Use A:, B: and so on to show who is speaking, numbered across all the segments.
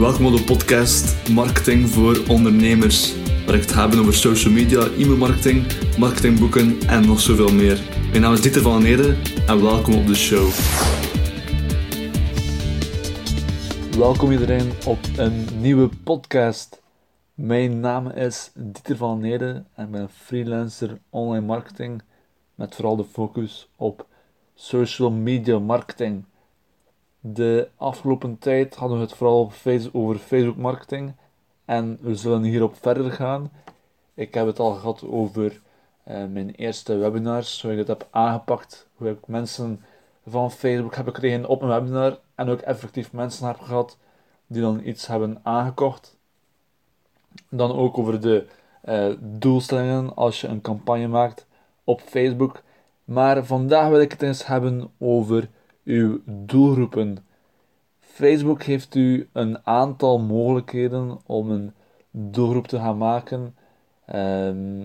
A: Welkom op de podcast Marketing voor Ondernemers, waar ik het heb over social media, e-mailmarketing, marketingboeken en nog zoveel meer. Mijn naam is Dieter van Nede en welkom op de show. Welkom iedereen op een nieuwe podcast. Mijn naam is Dieter van Nede en ben freelancer online marketing met vooral de focus op social media marketing. De afgelopen tijd hadden we het vooral over Facebook marketing en we zullen hierop verder gaan. Ik heb het al gehad over uh, mijn eerste webinars, hoe ik het heb aangepakt, hoe ik mensen van Facebook heb gekregen op een webinar en ook effectief mensen heb gehad die dan iets hebben aangekocht. Dan ook over de uh, doelstellingen als je een campagne maakt op Facebook. Maar vandaag wil ik het eens hebben over uw doelgroepen. Facebook heeft u een aantal mogelijkheden om een doelgroep te gaan maken ehm,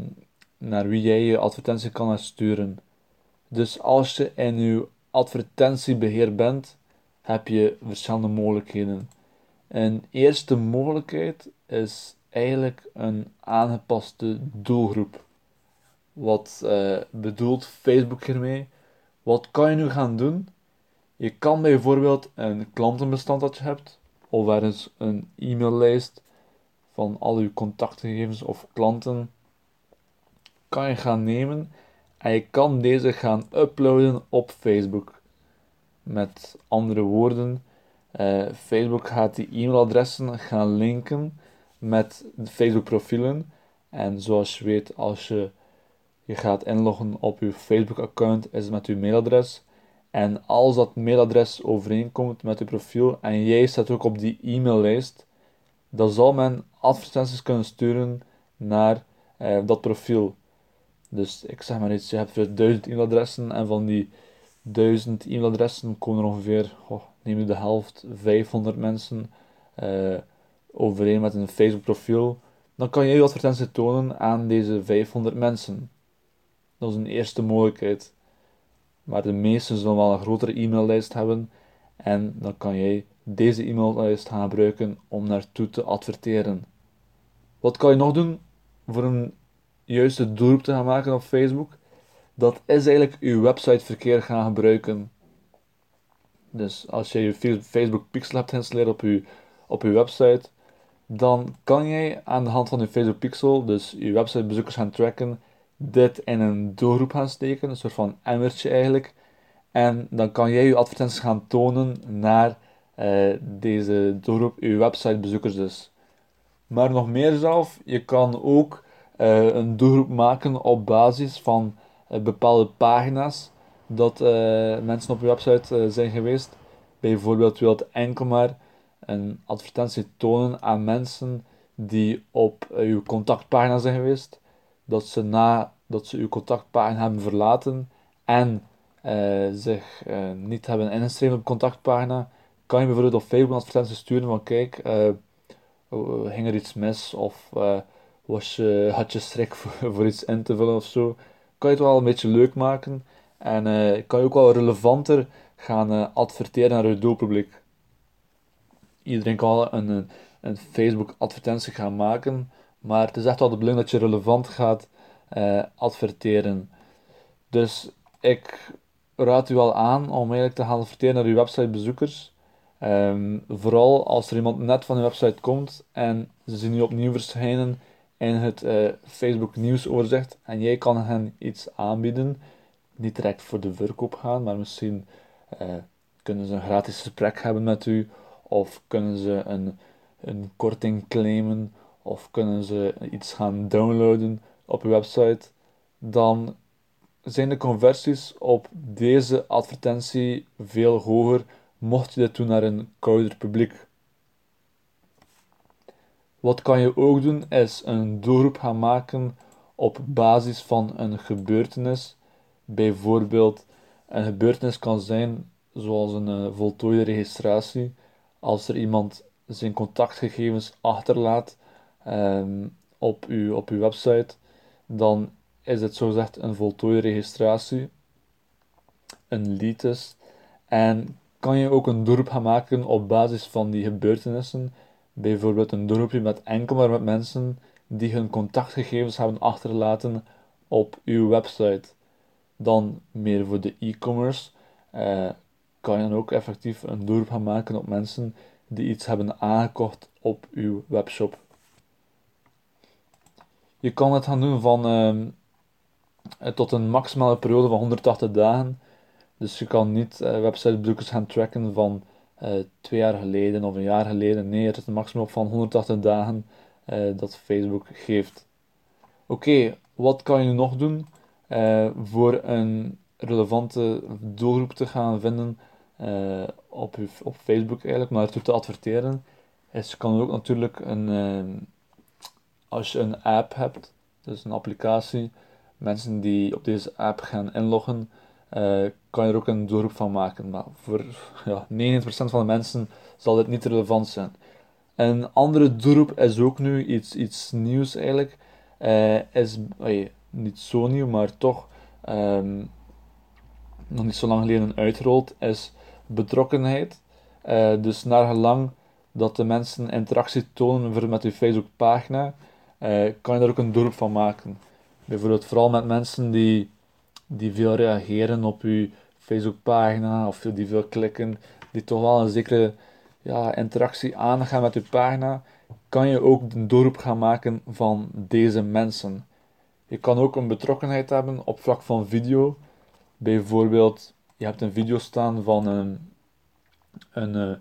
A: naar wie jij je advertentie kan sturen. Dus als je in uw advertentiebeheer bent, heb je verschillende mogelijkheden. Een eerste mogelijkheid is eigenlijk een aangepaste doelgroep. Wat uh, bedoelt Facebook hiermee? Wat kan je nu gaan doen? Je kan bijvoorbeeld een klantenbestand dat je hebt, of ergens een e-maillijst van al je contactgegevens of klanten, kan je gaan nemen en je kan deze gaan uploaden op Facebook. Met andere woorden, uh, Facebook gaat die e-mailadressen gaan linken met de Facebook profielen. En zoals je weet, als je je gaat inloggen op je Facebook account, is het met je mailadres. En als dat mailadres overeenkomt met je profiel en jij staat ook op die e-maillijst, dan zal men advertenties kunnen sturen naar eh, dat profiel. Dus ik zeg maar iets, je hebt dus duizend e-mailadressen en van die duizend e-mailadressen komen er ongeveer, oh, neem je de helft, 500 mensen uh, overeen met een Facebook profiel. Dan kan je je advertentie tonen aan deze 500 mensen. Dat is een eerste mogelijkheid. Maar de meesten zullen wel een grotere e-maillijst hebben. En dan kan jij deze e-maillijst gaan gebruiken om naartoe te adverteren. Wat kan je nog doen voor een juiste doelgroep te gaan maken op Facebook? Dat is eigenlijk je websiteverkeer gaan gebruiken. Dus als je je Facebook Pixel hebt geïnstalleerd op je, op je website, dan kan jij aan de hand van je Facebook Pixel, dus je websitebezoekers gaan tracken dit in een doelgroep gaan steken, een soort van emmertje eigenlijk. En dan kan jij je advertenties gaan tonen naar uh, deze doelgroep, je websitebezoekers dus. Maar nog meer zelf, je kan ook uh, een doelgroep maken op basis van uh, bepaalde pagina's dat mensen op je website zijn geweest. Bijvoorbeeld wilt enkel maar een advertentie tonen aan mensen die op je contactpagina zijn geweest dat ze na dat ze uw contactpagina hebben verlaten en uh, zich uh, niet hebben ingeschreven op contactpagina, kan je bijvoorbeeld op Facebook een advertentie sturen van kijk, uh, ging er iets mis of was je, had je schrik voor, voor, iets in te vullen of zo. Kan je het wel een beetje leuk maken en kan je ook wel relevanter gaan adverteren naar je doelpubliek. Iedereen kan een, een, een Facebook advertentie gaan maken, maar het is echt wel de bedoeling dat je relevant gaat uh, adverteren. Dus ik raad u al aan om eigenlijk te gaan adverteren naar uw websitebezoekers. Um, vooral als er iemand net van uw website komt en ze zien u opnieuw verschijnen in het uh, Facebook nieuwsoverzicht en jij kan hen iets aanbieden. Niet direct voor de verkoop gaan, maar misschien uh, kunnen ze een gratis gesprek hebben met u of kunnen ze een, een korting claimen of kunnen ze iets gaan downloaden op je website, dan zijn de conversies op deze advertentie veel hoger mocht je dit doen naar een kouder publiek. Wat kan je ook doen is een doelgroep gaan maken op basis van een gebeurtenis. Bijvoorbeeld, een gebeurtenis kan zijn zoals een uh, voltooide registratie. Als er iemand zijn contactgegevens achterlaat um, op, uw, op uw website, dan is het zogezegd een voltooide registratie, een litus, en kan je ook een dorp gaan maken op basis van die gebeurtenissen. Bijvoorbeeld een doelgroepje met enkel maar met mensen die hun contactgegevens hebben achtergelaten op uw website. Dan meer voor de e-commerce uh, kan je dan ook effectief een doelgroep gaan maken op mensen die iets hebben aangekocht op uw webshop. Je kan het gaan doen van uh, tot een maximale periode van 180 dagen. Dus je kan niet uh, websitebezoekers gaan tracken van uh, twee jaar geleden of een jaar geleden. Nee, het is een maximum van 180 dagen dat Facebook geeft. Oké, wat kan je nog doen voor een relevante doelgroep te gaan vinden op, op Facebook eigenlijk, maar ertoe te adverteren? Je kan ook natuurlijk een als je een app hebt, dus een applicatie, mensen die op deze app gaan inloggen, uh, kan je er ook een doelgroep van maken. Maar voor ja, 90% van de mensen zal dit niet relevant zijn. Een andere doelgroep is ook nu iets, iets nieuws eigenlijk. Uh, is niet zo nieuw, maar toch um, nog niet zo lang geleden uitgerold, is betrokkenheid. Uh, dus naar gelang dat de mensen interactie tonen met je Facebook pagina, uh, kan je daar ook een dorp van maken. Bijvoorbeeld vooral met mensen die, die veel reageren op je Facebookpagina of die veel klikken, die toch wel een zekere ja, interactie aangaan met je pagina, kan je ook een doelgroep gaan maken van deze mensen. Je kan ook een betrokkenheid hebben op vlak van video. Bijvoorbeeld, je hebt een video staan van een, een, uh,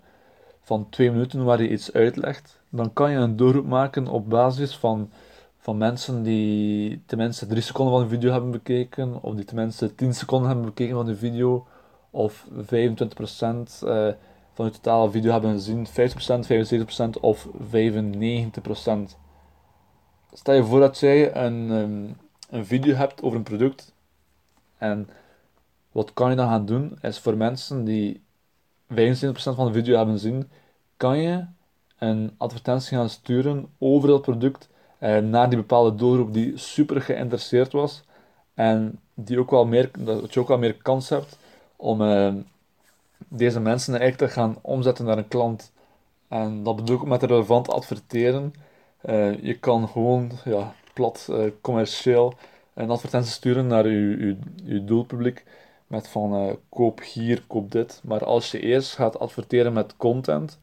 A: van twee minuten waar je iets uitlegt dan kan je een doelgroep maken op basis van, van mensen die tenminste 3 seconden van de video hebben bekeken, of die tenminste 10 seconden hebben bekeken van de video, of 25% uh, eh, van de totale video hebben gezien, 50%, 75% of 95%. Stel je voor dat jij een, um, een video hebt over een product en wat kan je dan gaan doen, is voor mensen die 75% van de video hebben gezien, kan je een advertentie gaan sturen over dat product eh, naar die bepaalde doelgroep die super geïnteresseerd was en die ook wel meer, dat je ook wel meer kans hebt om eh, deze mensen eigenlijk te gaan omzetten naar een klant. En dat bedoel ik met relevant adverteren. Uh, je kan gewoon ja, plat uh, commercieel een advertentie sturen naar je, je, doelpubliek met van koop hier, koop dit. Maar als je eerst gaat adverteren met content,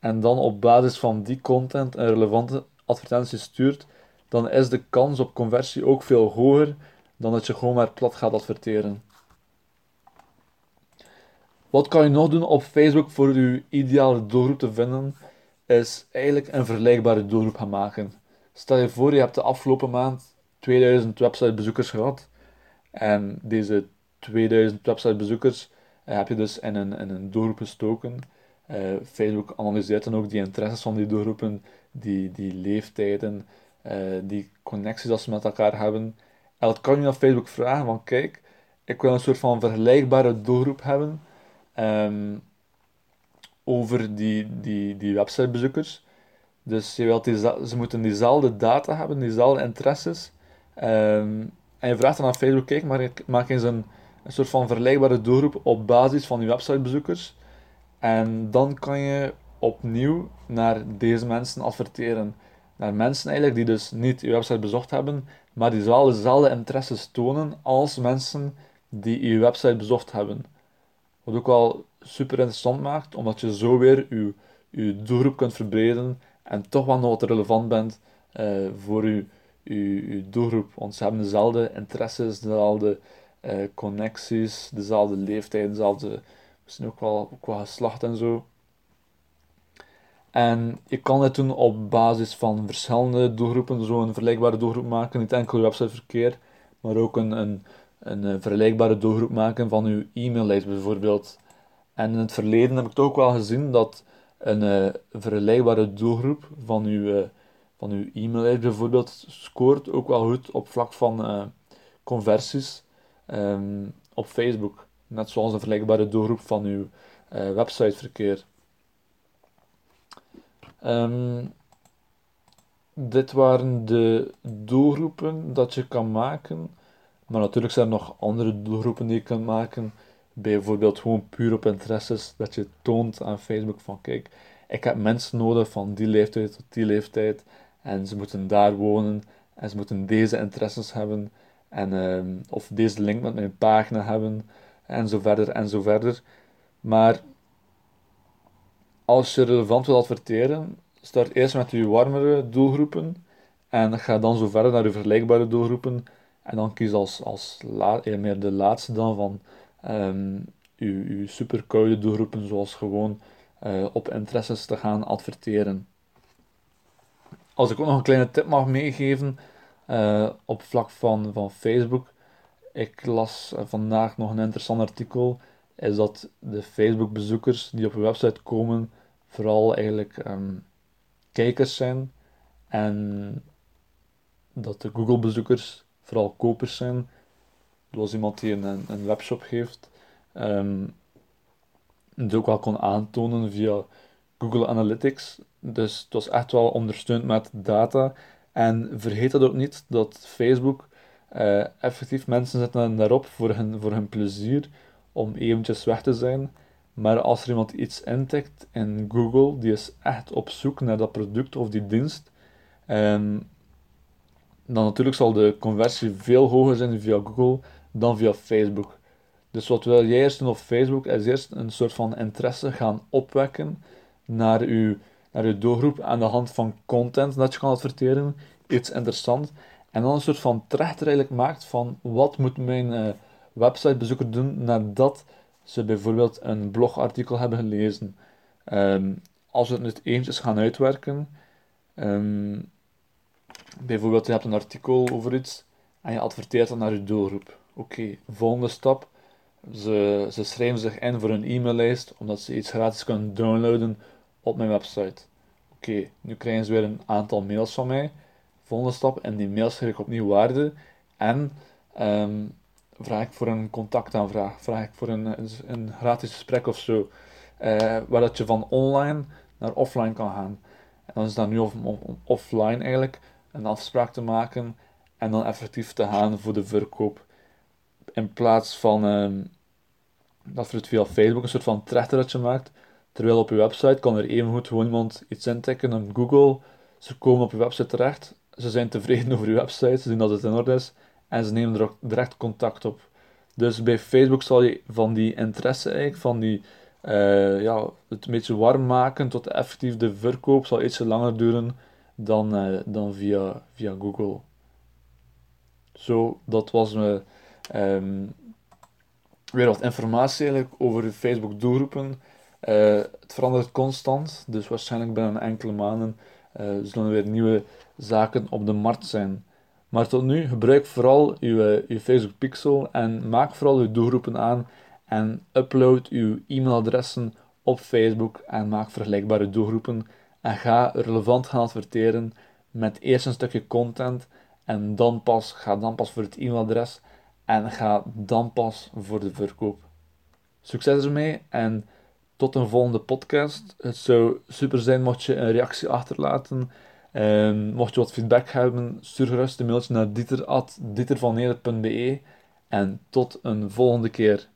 A: en dan op basis van die content een relevante advertentie stuurt, dan is de kans op conversie ook veel hoger dan dat je gewoon maar plat gaat adverteren. Wat kan je nog doen op Facebook voor je ideale doelgroep te vinden? Is eigenlijk een vergelijkbare doelgroep gaan maken. Stel je voor, je hebt de afgelopen maand 2000 websitebezoekers gehad. En deze 2000 websitebezoekers heb je dus in een, in een doelgroep gestoken. Uh, Facebook analyseert dan ook die interesses van die doelgroepen, die, die leeftijden, uh, die connecties dat ze met elkaar hebben. En dat kan je naar Facebook vragen van kijk, ik wil een soort van vergelijkbare doelgroep hebben um, over die, die, die websitebezoekers. Dus je wilt die, ze moeten diezelfde data hebben, diezelfde interesses. Um, en je vraagt dan aan Facebook, kijk, maar maak eens een, een soort van vergelijkbare doelgroep op basis van die websitebezoekers. En dan kan je opnieuw naar deze mensen adverteren. Naar mensen eigenlijk die dus niet je website bezocht hebben, maar die wel dezelfde interesses tonen als mensen die je website bezocht hebben. Wat ook wel super interessant maakt, omdat je zo weer je, doelgroep kunt verbreden en toch wel nog wat relevant bent uh, voor je, doelgroep. Want ze hebben dezelfde interesses, dezelfde uh, connecties, dezelfde leeftijd, dezelfde misschien ook wel, wel geslacht en zo. En je kan dit doen op basis van verschillende doelgroepen, zo een vergelijkbare doelgroep maken, niet enkel websiteverkeer, maar ook een, een, een eh, vergelijkbare doelgroep maken van uw e-maillijst bijvoorbeeld. En in het verleden heb ik toch ook wel gezien dat een uh, vergelijkbare doelgroep van uw, uh, van uw e-maillijst bijvoorbeeld scoort ook wel goed op vlak van conversies um, op Facebook. Net zoals een vergelijkbare doelgroep van uw uh, websiteverkeer. Um, dit waren de doelgroepen dat je kan maken. Maar natuurlijk zijn er nog andere doelgroepen die je kunt maken. bijvoorbeeld gewoon puur op interesses, dat je toont aan Facebook van kijk, ik heb mensen nodig van die leeftijd tot die leeftijd en ze moeten daar wonen en ze moeten deze interesses hebben en, ehm, of deze link met mijn pagina hebben en zo verder en zo verder. Maar als je relevant wil adverteren, start eerst met je warmere doelgroepen en ga dan zo verder naar je vergelijkbare doelgroepen en dan kies als, als eh, meer de laatste dan van um, je, je super koude doelgroepen, zoals gewoon uh, op interesses te gaan adverteren. Als ik ook nog een kleine tip mag meegeven uh, op vlak van, van Facebook. Ik las vandaag nog een interessant artikel. Is dat de Facebook-bezoekers die op je website komen, vooral eigenlijk um, kijkers zijn. En dat de Google-bezoekers vooral kopers zijn. Zoals iemand die een, een webshop heeft. Um, het ook wel kon aantonen via Google Analytics. Dus het was echt wel ondersteund met data. En vergeet dat ook niet, dat Facebook uh, effectief mensen zetten daarop voor hun, voor hun plezier, om eventjes weg te zijn. Maar als er iemand iets intikt in Google, die is echt op zoek naar dat product of die dienst, um, dan natuurlijk zal de conversie veel hoger zijn via Google dan via Facebook. Dus wat wil jij eerst doen op Facebook, is eerst een soort van interesse gaan opwekken naar uw, naar uw doelgroep aan de hand van content dat je kan adverteren, iets interessant. En dan een soort van trechter eigenlijk maakt van wat moet mijn uh, websitebezoeker doen nadat ze bijvoorbeeld een blogartikel hebben gelezen. Um, als we het eventjes gaan uitwerken, um, bijvoorbeeld je hebt een artikel over iets en je adverteert dan naar je doelgroep. Oké, volgende stap. Ze, ze schrijven zich in voor een e-maillijst omdat ze iets gratis kunnen downloaden op mijn website. Oké, nu krijgen ze weer een aantal mails van mij. Volgende stap, in die mails schrijf ik opnieuw waarde en ehm, vraag ik voor een contactaanvraag, vraag ik voor een, een gratis gesprek of zo, uh, waar dat je van online naar offline kan gaan. En dan is dat nu offline eigenlijk een afspraak te maken en dan effectief te gaan voor de verkoop. In plaats van uh, dat je het via Facebook een soort van trechtertje maakt, terwijl op je website kan er evengoed gewoon iemand iets intikken op Google, ze komen op je website terecht, ze zijn tevreden over je website, ze zien dat het in orde is en ze nemen er direct contact op. Dus bij Facebook zal je van die interesse eigenlijk, van die, uh, ja, het een beetje warm maken tot effectief de verkoop zal iets langer duren dan, uh, dan via, via Google. Zo, dat was me um, weer wat informatie eigenlijk over Facebook doelgroepen. Het verandert constant, dus waarschijnlijk binnen enkele maanden zullen er weer nieuwe zaken op de markt zijn. Maar tot nu, gebruik vooral uw, uw Facebook Pixel en maak vooral uw doelgroepen aan en upload uw e-mailadressen op Facebook en maak vergelijkbare doelgroepen en ga relevant gaan adverteren met eerst een stukje content en dan pas, ga dan pas voor het e-mailadres en ga dan pas voor de verkoop. Succes ermee en tot een volgende podcast. Het zou super zijn mocht je een reactie achterlaten. Um, mocht je wat feedback hebben, stuur gerust een mailtje naar dieter.dietervanneder.be en tot een volgende keer.